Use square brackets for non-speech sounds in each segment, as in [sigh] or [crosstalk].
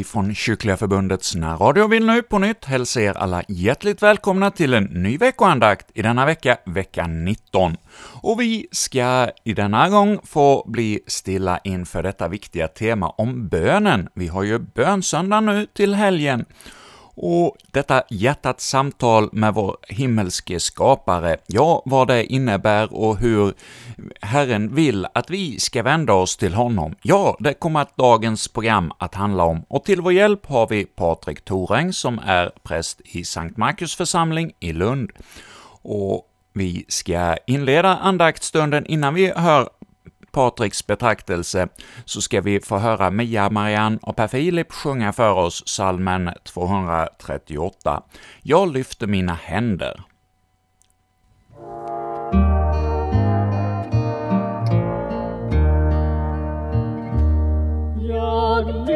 vi från Kyrkliga Förbundets närradio vill nu på nytt hälsa er alla hjärtligt välkomna till en ny veckoandakt i denna vecka, vecka 19. Och vi ska i denna gång få bli stilla inför detta viktiga tema om bönen. Vi har ju bönsöndag nu till helgen, och detta hjärtats samtal med vår himmelske skapare, ja, vad det innebär och hur Herren vill att vi ska vända oss till honom, ja, det kommer att dagens program att handla om, och till vår hjälp har vi Patrik Thoräng som är präst i Sankt Markus församling i Lund. Och vi ska inleda andaktsstunden innan vi hör Patriks betraktelse så ska vi få höra Mia, Marianne och Per Filip sjunga för oss salmen 238. Jag lyfter mina händer. Nåd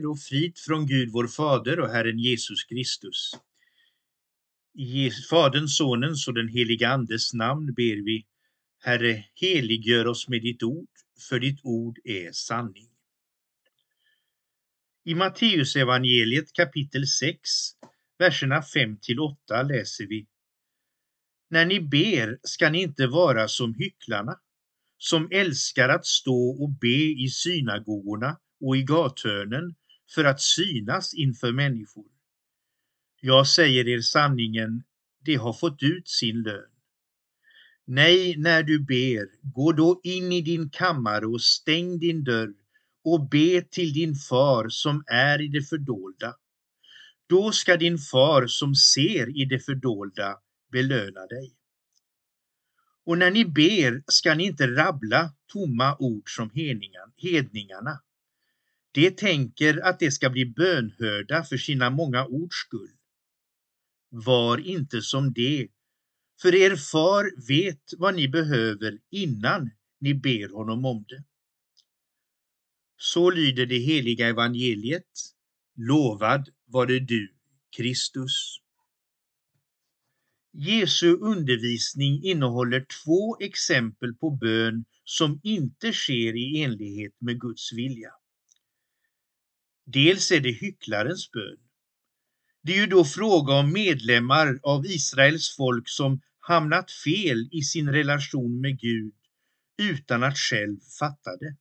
fred och frid från Gud vår Fader och Herren Jesus Kristus. I Faderns, Sonens och den helige Andes namn ber vi, Herre, heliggör oss med ditt ord, för ditt ord är sanning. I Matteusevangeliet kapitel 6, verserna 5–8 läser vi När ni ber ska ni inte vara som hycklarna, som älskar att stå och be i synagogorna och i gathörnen för att synas inför människor. Jag säger er sanningen, de har fått ut sin lön. Nej, när du ber, gå då in i din kammare och stäng din dörr och be till din far som är i det fördolda. Då ska din far som ser i det fördolda belöna dig. Och när ni ber ska ni inte rabbla tomma ord som hedningarna. De tänker att de ska bli bönhörda för sina många ords skull. Var inte som det, för er far vet vad ni behöver innan ni ber honom om det. Så lyder det heliga evangeliet. Lovad vare du, Kristus. Jesu undervisning innehåller två exempel på bön som inte sker i enlighet med Guds vilja. Dels är det hycklarens bön. Det är ju då fråga om medlemmar av Israels folk som hamnat fel i sin relation med Gud utan att själv fatta det.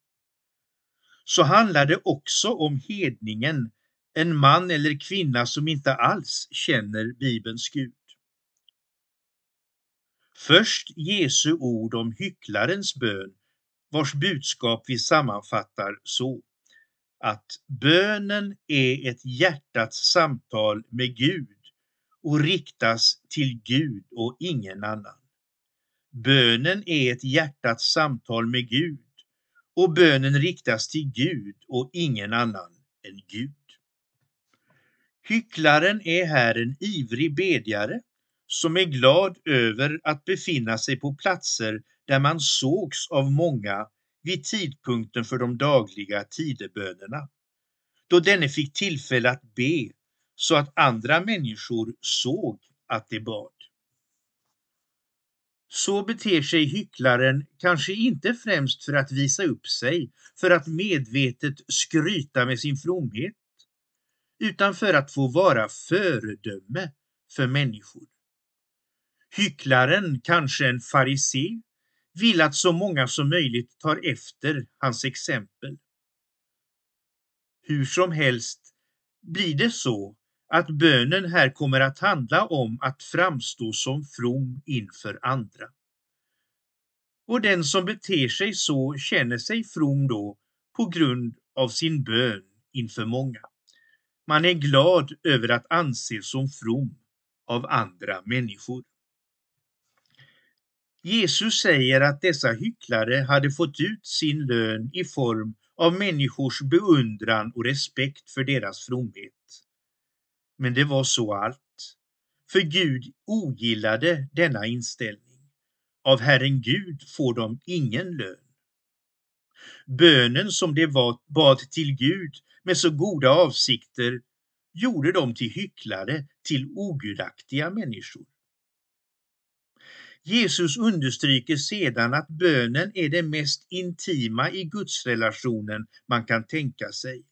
Så handlar det också om hedningen, en man eller kvinna som inte alls känner Bibelns Gud. Först Jesu ord om hycklarens bön, vars budskap vi sammanfattar så att bönen är ett hjärtats samtal med Gud och riktas till Gud och ingen annan. Bönen är ett hjärtats samtal med Gud och bönen riktas till Gud och ingen annan än Gud. Hycklaren är här en ivrig bedjare som är glad över att befinna sig på platser där man sågs av många vid tidpunkten för de dagliga tidebönerna, då denne fick tillfälle att be så att andra människor såg att de bad. Så beter sig hycklaren kanske inte främst för att visa upp sig, för att medvetet skryta med sin fromhet, utan för att få vara föredöme för människor. Hycklaren, kanske en farisé, vill att så många som möjligt tar efter hans exempel. Hur som helst blir det så att bönen här kommer att handla om att framstå som from inför andra. Och den som beter sig så känner sig from då på grund av sin bön inför många. Man är glad över att anses som from av andra människor. Jesus säger att dessa hycklare hade fått ut sin lön i form av människors beundran och respekt för deras fromhet. Men det var så allt. För Gud ogillade denna inställning. Av Herren Gud får de ingen lön. Bönen som de bad till Gud med så goda avsikter gjorde dem till hycklare, till ogudaktiga människor. Jesus understryker sedan att bönen är det mest intima i gudsrelationen man kan tänka sig.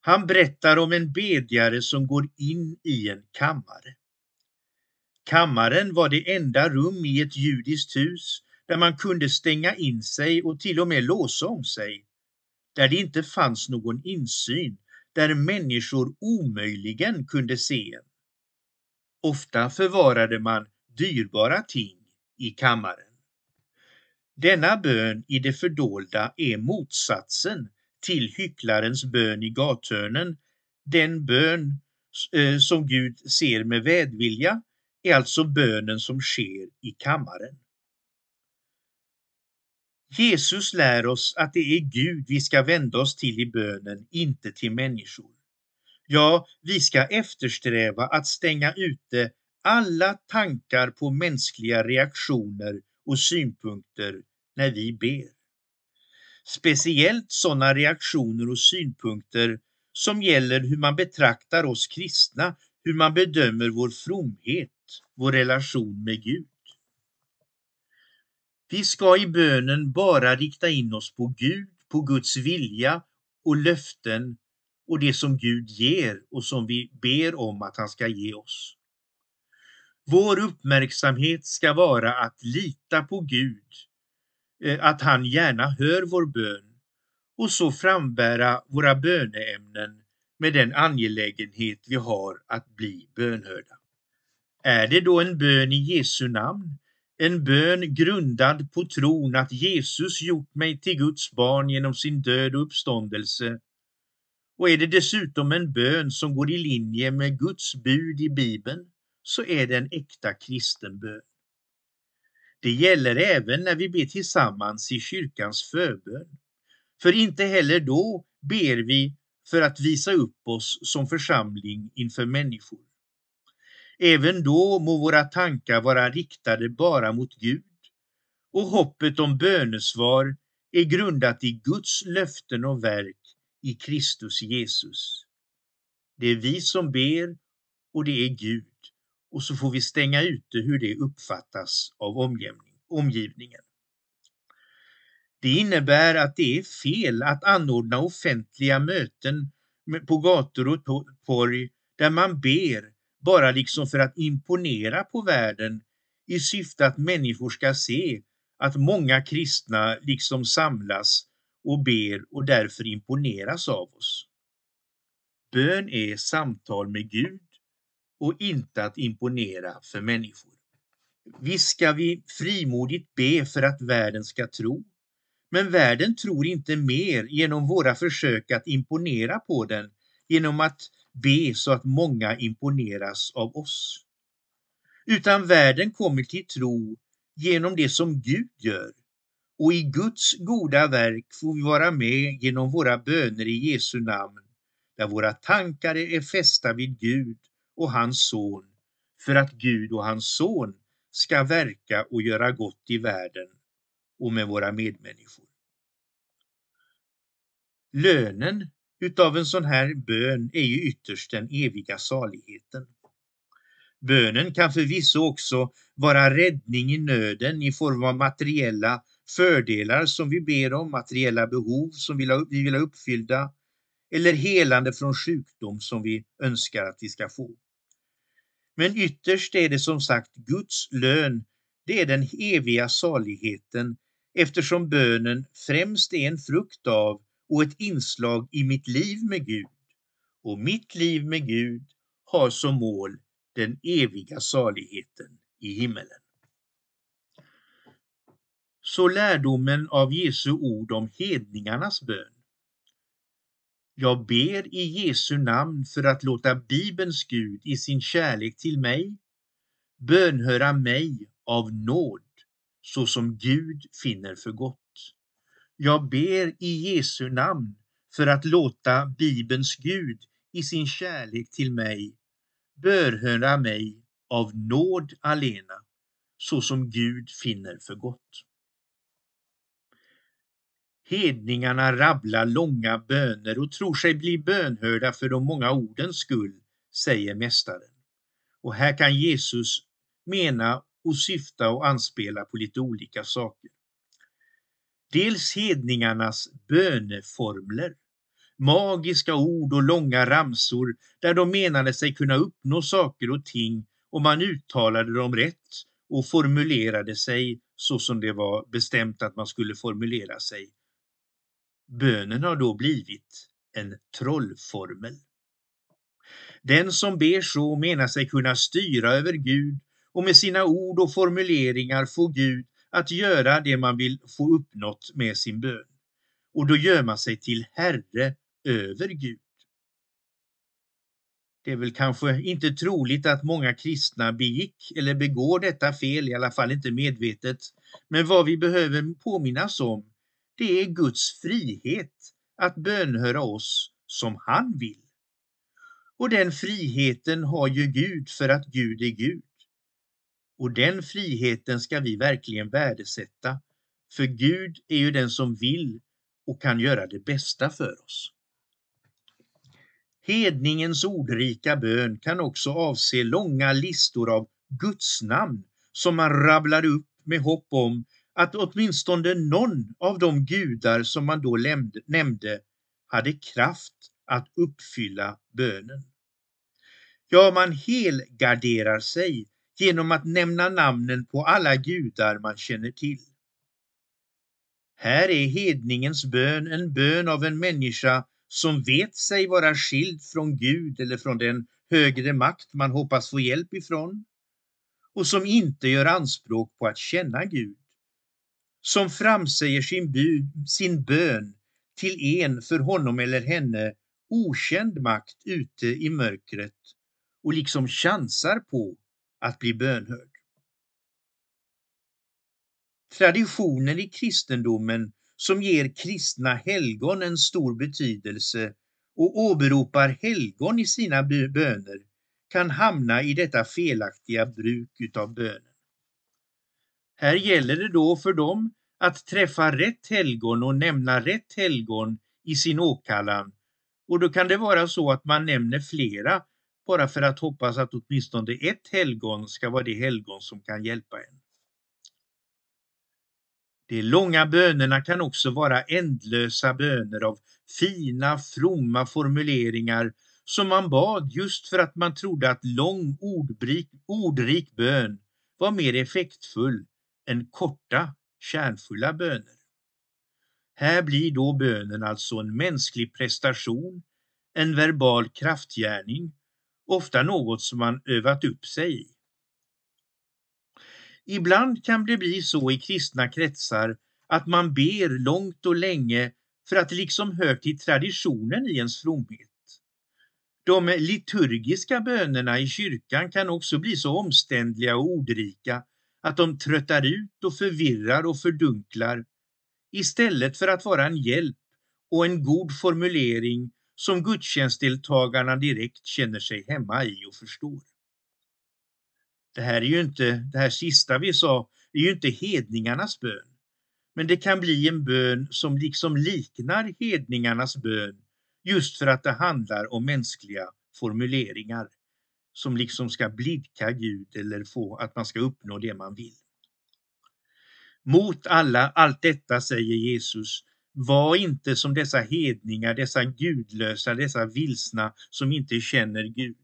Han berättar om en bedjare som går in i en kammare. Kammaren var det enda rum i ett judiskt hus där man kunde stänga in sig och till och med låsa om sig. Där det inte fanns någon insyn, där människor omöjligen kunde se en. Ofta förvarade man dyrbara ting i kammaren. Denna bön i det fördolda är motsatsen till hycklarens bön i gathörnen. Den bön eh, som Gud ser med välvilja är alltså bönen som sker i kammaren. Jesus lär oss att det är Gud vi ska vända oss till i bönen, inte till människor. Ja, vi ska eftersträva att stänga ute alla tankar på mänskliga reaktioner och synpunkter när vi ber. Speciellt sådana reaktioner och synpunkter som gäller hur man betraktar oss kristna, hur man bedömer vår fromhet, vår relation med Gud. Vi ska i bönen bara rikta in oss på Gud, på Guds vilja och löften och det som Gud ger och som vi ber om att han ska ge oss. Vår uppmärksamhet ska vara att lita på Gud, eh, att han gärna hör vår bön och så frambära våra böneämnen med den angelägenhet vi har att bli bönhörda. Är det då en bön i Jesu namn? En bön grundad på tron att Jesus gjort mig till Guds barn genom sin död och uppståndelse? Och är det dessutom en bön som går i linje med Guds bud i Bibeln? Så är det en äkta kristen bön. Det gäller även när vi ber tillsammans i kyrkans förbön. För inte heller då ber vi för att visa upp oss som församling inför människor. Även då må våra tankar vara riktade bara mot Gud och hoppet om bönesvar är grundat i Guds löften och verk i Kristus Jesus. Det är vi som ber och det är Gud och så får vi stänga ute hur det uppfattas av omgivningen. Det innebär att det är fel att anordna offentliga möten på gator och torg där man ber bara liksom för att imponera på världen i syfte att människor ska se att många kristna liksom samlas och ber och därför imponeras av oss. Bön är samtal med Gud och inte att imponera för människor. Visst ska vi frimodigt be för att världen ska tro, men världen tror inte mer genom våra försök att imponera på den genom att be så att många imponeras av oss. Utan världen kommer till tro genom det som Gud gör och i Guds goda verk får vi vara med genom våra böner i Jesu namn, där våra tankar är fästa vid Gud och hans son, för att Gud och hans son ska verka och göra gott i världen och med våra medmänniskor. Lönen utav en sån här bön är ju ytterst den eviga saligheten. Bönen kan förvisso också vara räddning i nöden i form av materiella fördelar som vi ber om, materiella behov som vi vill ha uppfyllda eller helande från sjukdom som vi önskar att vi ska få. Men ytterst är det som sagt Guds lön, det är den eviga saligheten eftersom bönen främst är en frukt av och ett inslag i mitt liv med Gud. Och mitt liv med Gud har som mål den eviga saligheten i himmelen. Så lärdomen av Jesu ord om hedningarnas bön. Jag ber i Jesu namn för att låta Bibelns Gud i sin kärlek till mig bönhöra mig av nåd så som Gud finner för gott. Jag ber i Jesu namn för att låta Bibelns Gud i sin kärlek till mig bönhöra mig av nåd alena så som Gud finner för gott. Hedningarna rabblar långa böner och tror sig bli bönhörda för de många ordens skull, säger mästaren. Och här kan Jesus mena och syfta och anspela på lite olika saker. Dels hedningarnas böneformler, magiska ord och långa ramsor där de menade sig kunna uppnå saker och ting om man uttalade dem rätt och formulerade sig så som det var bestämt att man skulle formulera sig Bönen har då blivit en trollformel. Den som ber så menar sig kunna styra över Gud och med sina ord och formuleringar få Gud att göra det man vill få uppnått med sin bön. Och då gör man sig till herre över Gud. Det är väl kanske inte troligt att många kristna begick eller begår detta fel, i alla fall inte medvetet. Men vad vi behöver påminnas om det är Guds frihet att bönhöra oss som han vill. Och den friheten har ju Gud för att Gud är Gud. Och den friheten ska vi verkligen värdesätta, för Gud är ju den som vill och kan göra det bästa för oss. Hedningens ordrika bön kan också avse långa listor av gudsnamn som man rabblar upp med hopp om att åtminstone någon av de gudar som man då nämnde hade kraft att uppfylla bönen. Ja, man helgarderar sig genom att nämna namnen på alla gudar man känner till. Här är hedningens bön en bön av en människa som vet sig vara skild från Gud eller från den högre makt man hoppas få hjälp ifrån och som inte gör anspråk på att känna Gud som framsäger sin, bud, sin bön till en för honom eller henne okänd makt ute i mörkret och liksom chansar på att bli bönhörd. Traditionen i kristendomen som ger kristna helgon en stor betydelse och åberopar helgon i sina böner kan hamna i detta felaktiga bruk utav bönen. Här gäller det då för dem att träffa rätt helgon och nämna rätt helgon i sin åkallan. Och då kan det vara så att man nämner flera bara för att hoppas att åtminstone ett helgon ska vara det helgon som kan hjälpa en. De långa bönerna kan också vara ändlösa böner av fina, fromma formuleringar som man bad just för att man trodde att lång ordrik, ordrik bön var mer effektfull än korta, kärnfulla böner. Här blir då bönen alltså en mänsklig prestation, en verbal kraftgärning, ofta något som man övat upp sig i. Ibland kan det bli så i kristna kretsar att man ber långt och länge för att det liksom hör till traditionen i ens fromhet. De liturgiska bönerna i kyrkan kan också bli så omständliga och ordrika att de tröttar ut och förvirrar och fördunklar istället för att vara en hjälp och en god formulering som gudstjänstdeltagarna direkt känner sig hemma i och förstår. Det här är ju inte, det här sista vi sa, är ju inte hedningarnas bön. Men det kan bli en bön som liksom liknar hedningarnas bön just för att det handlar om mänskliga formuleringar som liksom ska blidka Gud eller få att man ska uppnå det man vill. Mot alla allt detta säger Jesus, var inte som dessa hedningar, dessa gudlösa, dessa vilsna som inte känner Gud.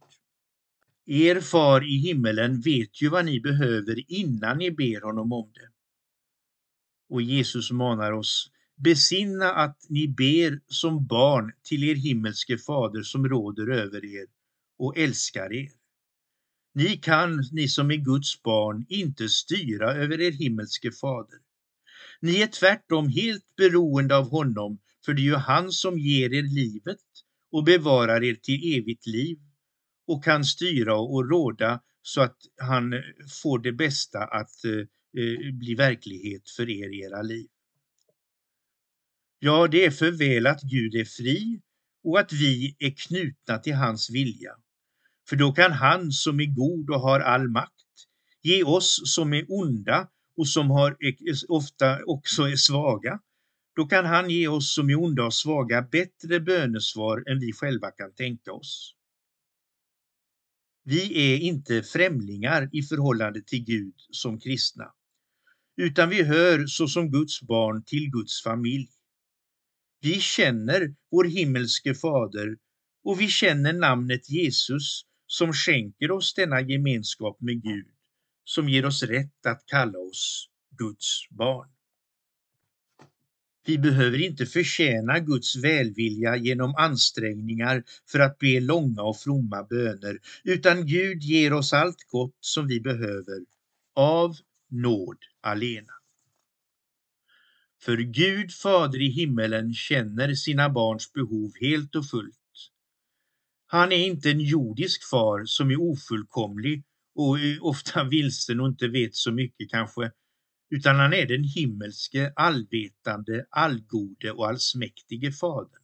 Er far i himmelen vet ju vad ni behöver innan ni ber honom om det. Och Jesus manar oss, besinna att ni ber som barn till er himmelske fader som råder över er och älskar er. Ni kan, ni som är Guds barn, inte styra över er himmelske fader. Ni är tvärtom helt beroende av honom, för det är ju han som ger er livet och bevarar er till evigt liv och kan styra och råda så att han får det bästa att eh, eh bli verklighet för er i era liv. Ja, det är för väl att Gud är fri och att vi är knutna till hans vilja. För då kan han som är god och har all makt ge oss som är onda och som har, ofta också är svaga, då kan han ge oss som är onda och svaga bättre bönesvar än vi själva kan tänka oss. Vi är inte främlingar i förhållande till Gud som kristna, utan vi hör såsom Guds barn till Guds familj. Vi känner vår himmelske fader och vi känner namnet Jesus som skänker oss denna gemenskap med Gud, som ger oss rätt att kalla oss Guds barn. Vi behöver inte förtjäna Guds välvilja genom ansträngningar för att be långa och fromma böner, utan Gud ger oss allt gott som vi behöver av nåd alena. För Gud fader i himmelen känner sina barns behov helt och fullt. Han är inte en jordisk far som är ofullkomlig och ofta [laughs] vilsen och inte vet så mycket kanske, utan han är den himmelske, allvetande, allgode och allsmäktige Fadern.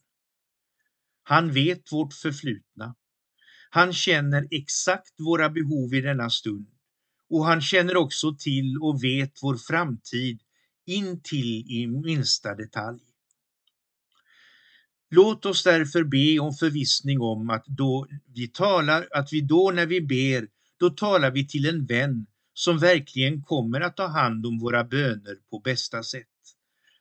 Han vet vårt förflutna. Han känner exakt våra behov i denna stund och han känner också till och vet vår framtid in till i minsta detalj. Låt oss därför be om förvissning om att då vi talar, att vi då när vi ber, då talar vi till en vän som verkligen kommer att ta hand om våra böner på bästa sätt.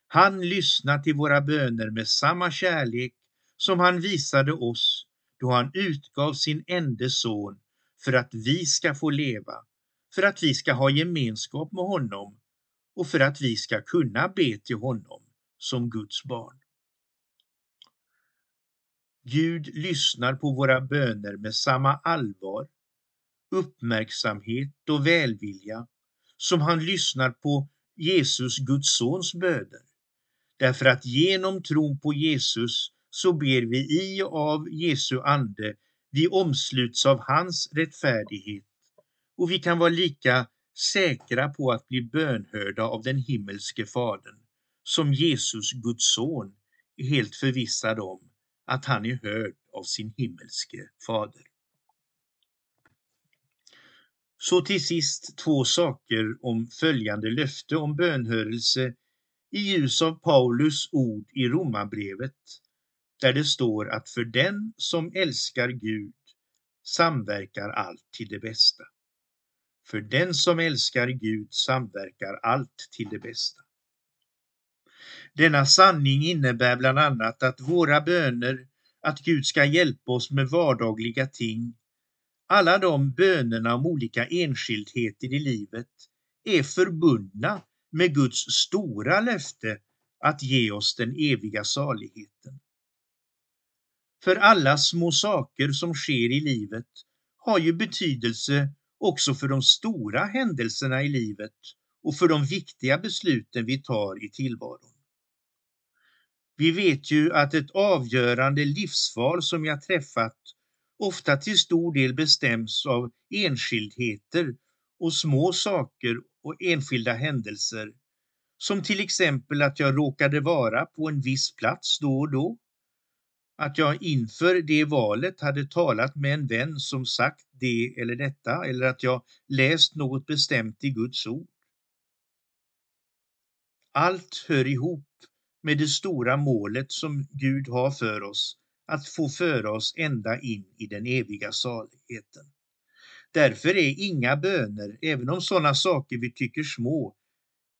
Han lyssnar till våra böner med samma kärlek som han visade oss då han utgav sin enda son för att vi ska få leva, för att vi ska ha gemenskap med honom och för att vi ska kunna be till honom som Guds barn. Gud lyssnar på våra böner med samma allvar uppmärksamhet och välvilja som han lyssnar på Jesus, Guds sons böner. Därför att genom tron på Jesus så ber vi i och av Jesu ande, vi omsluts av hans rättfärdighet och vi kan vara lika säkra på att bli bönhörda av den himmelske Fadern som Jesus, Guds son, är helt förvissad om att han är hörd av sin himmelske Fader. Så till sist två saker om följande löfte om bönhörelse i ljus av Paulus ord i Romarbrevet där det står att för den som älskar Gud samverkar allt till det bästa. För den som älskar Gud samverkar allt till det bästa. Denna sanning innebär bland annat att våra böner, att Gud ska hjälpa oss med vardagliga ting, alla de bönerna om olika enskildheter i livet är förbundna med Guds stora löfte att ge oss den eviga saligheten. För alla små saker som sker i livet har ju betydelse också för de stora händelserna i livet och för de viktiga besluten vi tar i tillvaron. Vi vet ju att ett avgörande livsval som jag träffat ofta till stor del bestäms av enskildheter och små saker och enskilda händelser. Som till exempel att jag råkade vara på en viss plats då och då. Att jag inför det valet hade talat med en vän som sagt det eller detta eller att jag läst något bestämt i Guds ord. Allt hör ihop med det stora målet som Gud har för oss, att få föra oss ända in i den eviga saligheten. Därför är inga böner, även om sådana saker vi tycker små,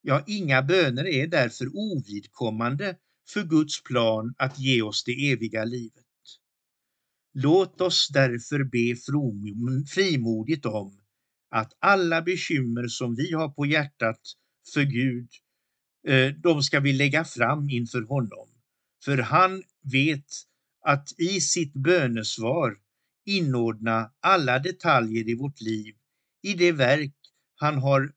ja, inga böner är därför ovidkommande för Guds plan att ge oss det eviga livet. Låt oss därför be frimodigt om att alla bekymmer som vi har på hjärtat för Gud Eh, de ska vi lägga fram inför honom. För han vet att i sitt bönesvar inordna alla detaljer i vårt liv i det verk han har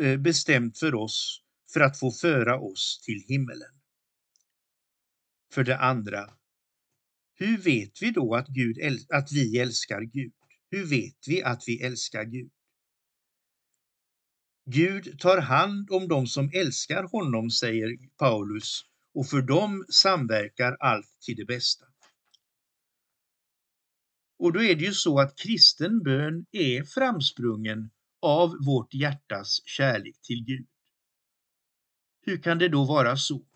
eh, bestämt för oss för att få föra oss till himmelen. För det andra, hur vet vi då att, Gud, att vi älskar Gud? Hur vet vi att vi älskar Gud? Gud tar hand om dem som älskar honom, säger Paulus, och för dem samverkar allt till det bästa. Och då är det ju så att kristen bön är framsprungen av vårt hjärtas kärlek till Gud. Hur kan det då vara så?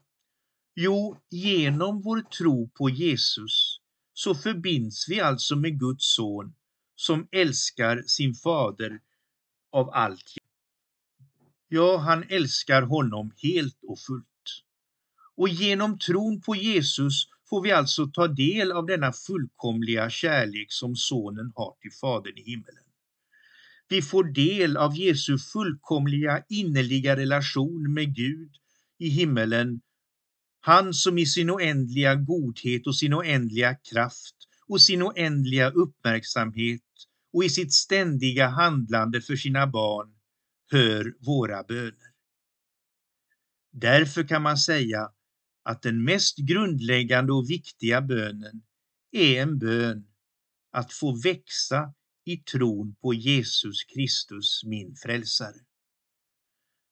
Jo, genom vår tro på Jesus så förbinds vi alltså med Guds son som älskar sin fader av allt Ja, han älskar honom helt och fullt. Och genom tron på Jesus får vi alltså ta del av denna fullkomliga kärlek som sonen har till Fadern i himmelen. Vi får del av Jesu fullkomliga innerliga relation med Gud i himmelen. Han som i sin oändliga godhet och sin oändliga kraft och sin oändliga uppmärksamhet och i sitt ständiga handlande för sina barn hör våra böner. Därför kan man säga att den mest grundläggande och viktiga bönen är en bön att få växa i tron på Jesus Kristus, min frälsare.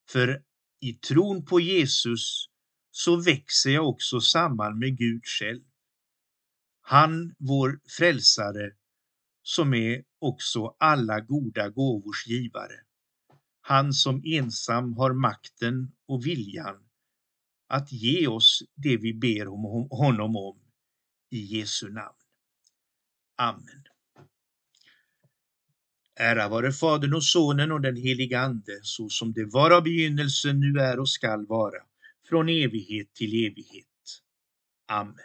För i tron på Jesus så växer jag också samman med Gud själv. Han, vår frälsare, som är också alla goda gåvors givare han som ensam har makten och viljan att ge oss det vi ber om honom om i Jesu namn. Amen. Ära vare Fadern och Sonen och den helige Ande, så som det var av begynnelsen, nu är och skall vara, från evighet till evighet. Amen.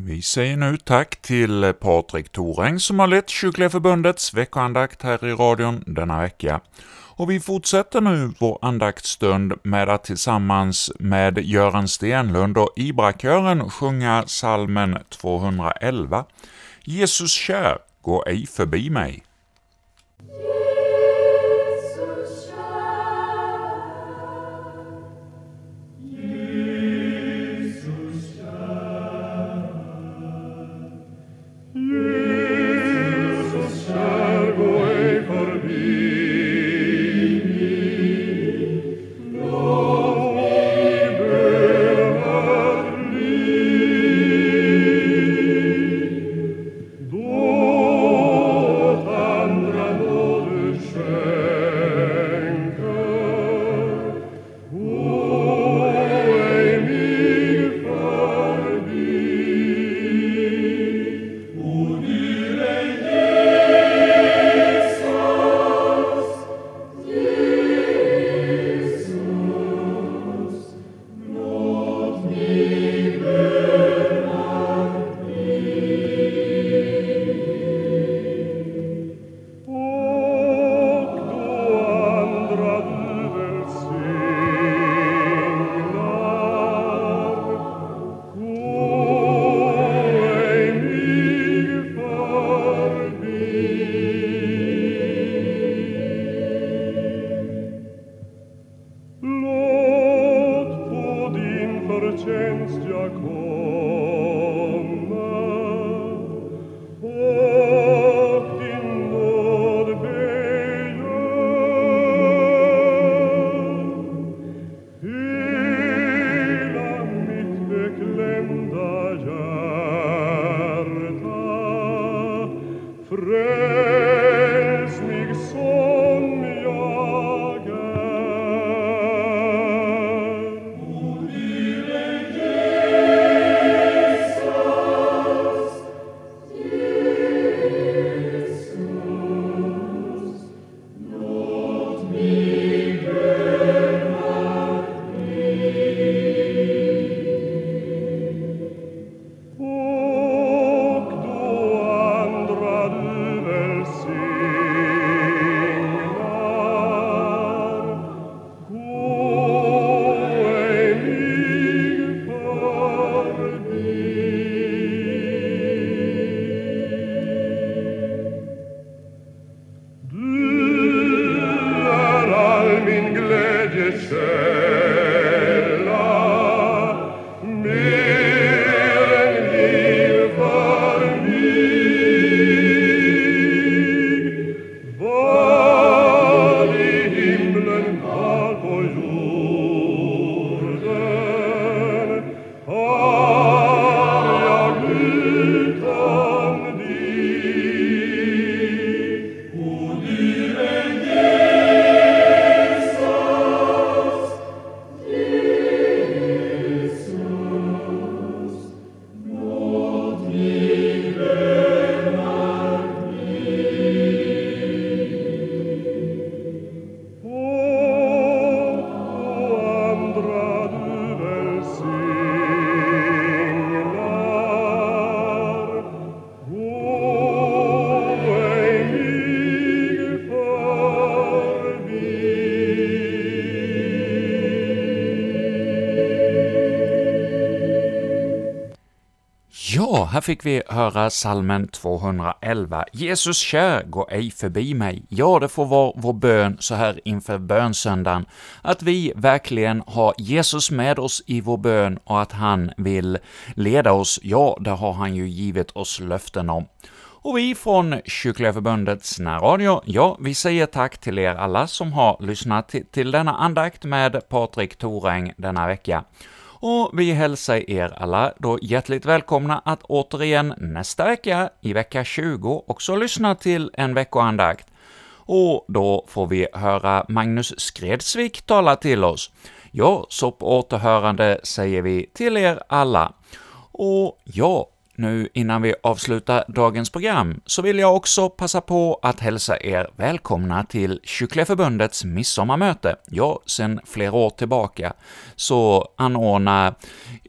Vi säger nu tack till Patrik Thoräng som har lett Kyrkliga Förbundets veckoandakt här i radion denna vecka. Och vi fortsätter nu vår andaktsstund med att tillsammans med Göran Stenlund och Ibrakören sjunga salmen 211. Jesus kär, gå ej förbi mig. Tjänst jag fick vi höra salmen 211. Jesus kär, gå ej förbi mig. Ja, det får vara vår bön så här inför bönsöndagen, att vi verkligen har Jesus med oss i vår bön och att han vill leda oss. Ja, det har han ju givit oss löften om. Och vi från Kyrkliga Förbundets närradio, ja, vi säger tack till er alla som har lyssnat till, denna andakt med Patrik Thoräng denna vecka. Och vi hälsar er alla då hjärtligt välkomna att återigen nästa vecka, i vecka 20, också lyssna till en veckoandakt. Och då får vi höra Magnus Skredsvik tala till oss. Ja, så på återhörande säger vi till er alla. Och ja, nu innan vi avslutar dagens program så vill jag också passa på att hälsa er välkomna till Kyrkliga Förbundets midsommarmöte. Ja, sedan flera år tillbaka så anordnar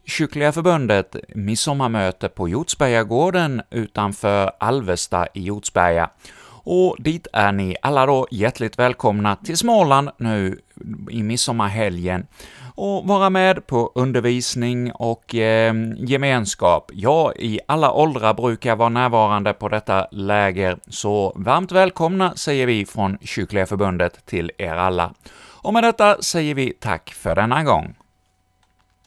Kyrkliga Förbundet midsommarmöte på Hjortsbergagården utanför Alvesta i Hjortsberga. Och dit är ni alla då hjärtligt välkomna till Småland nu i midsommarhelgen och vara med på undervisning och eh, gemenskap. Jag i alla åldrar brukar vara närvarande på detta läger, så varmt välkomna säger vi från Kyrkliga Förbundet till er alla. Och med detta säger vi tack för denna gång.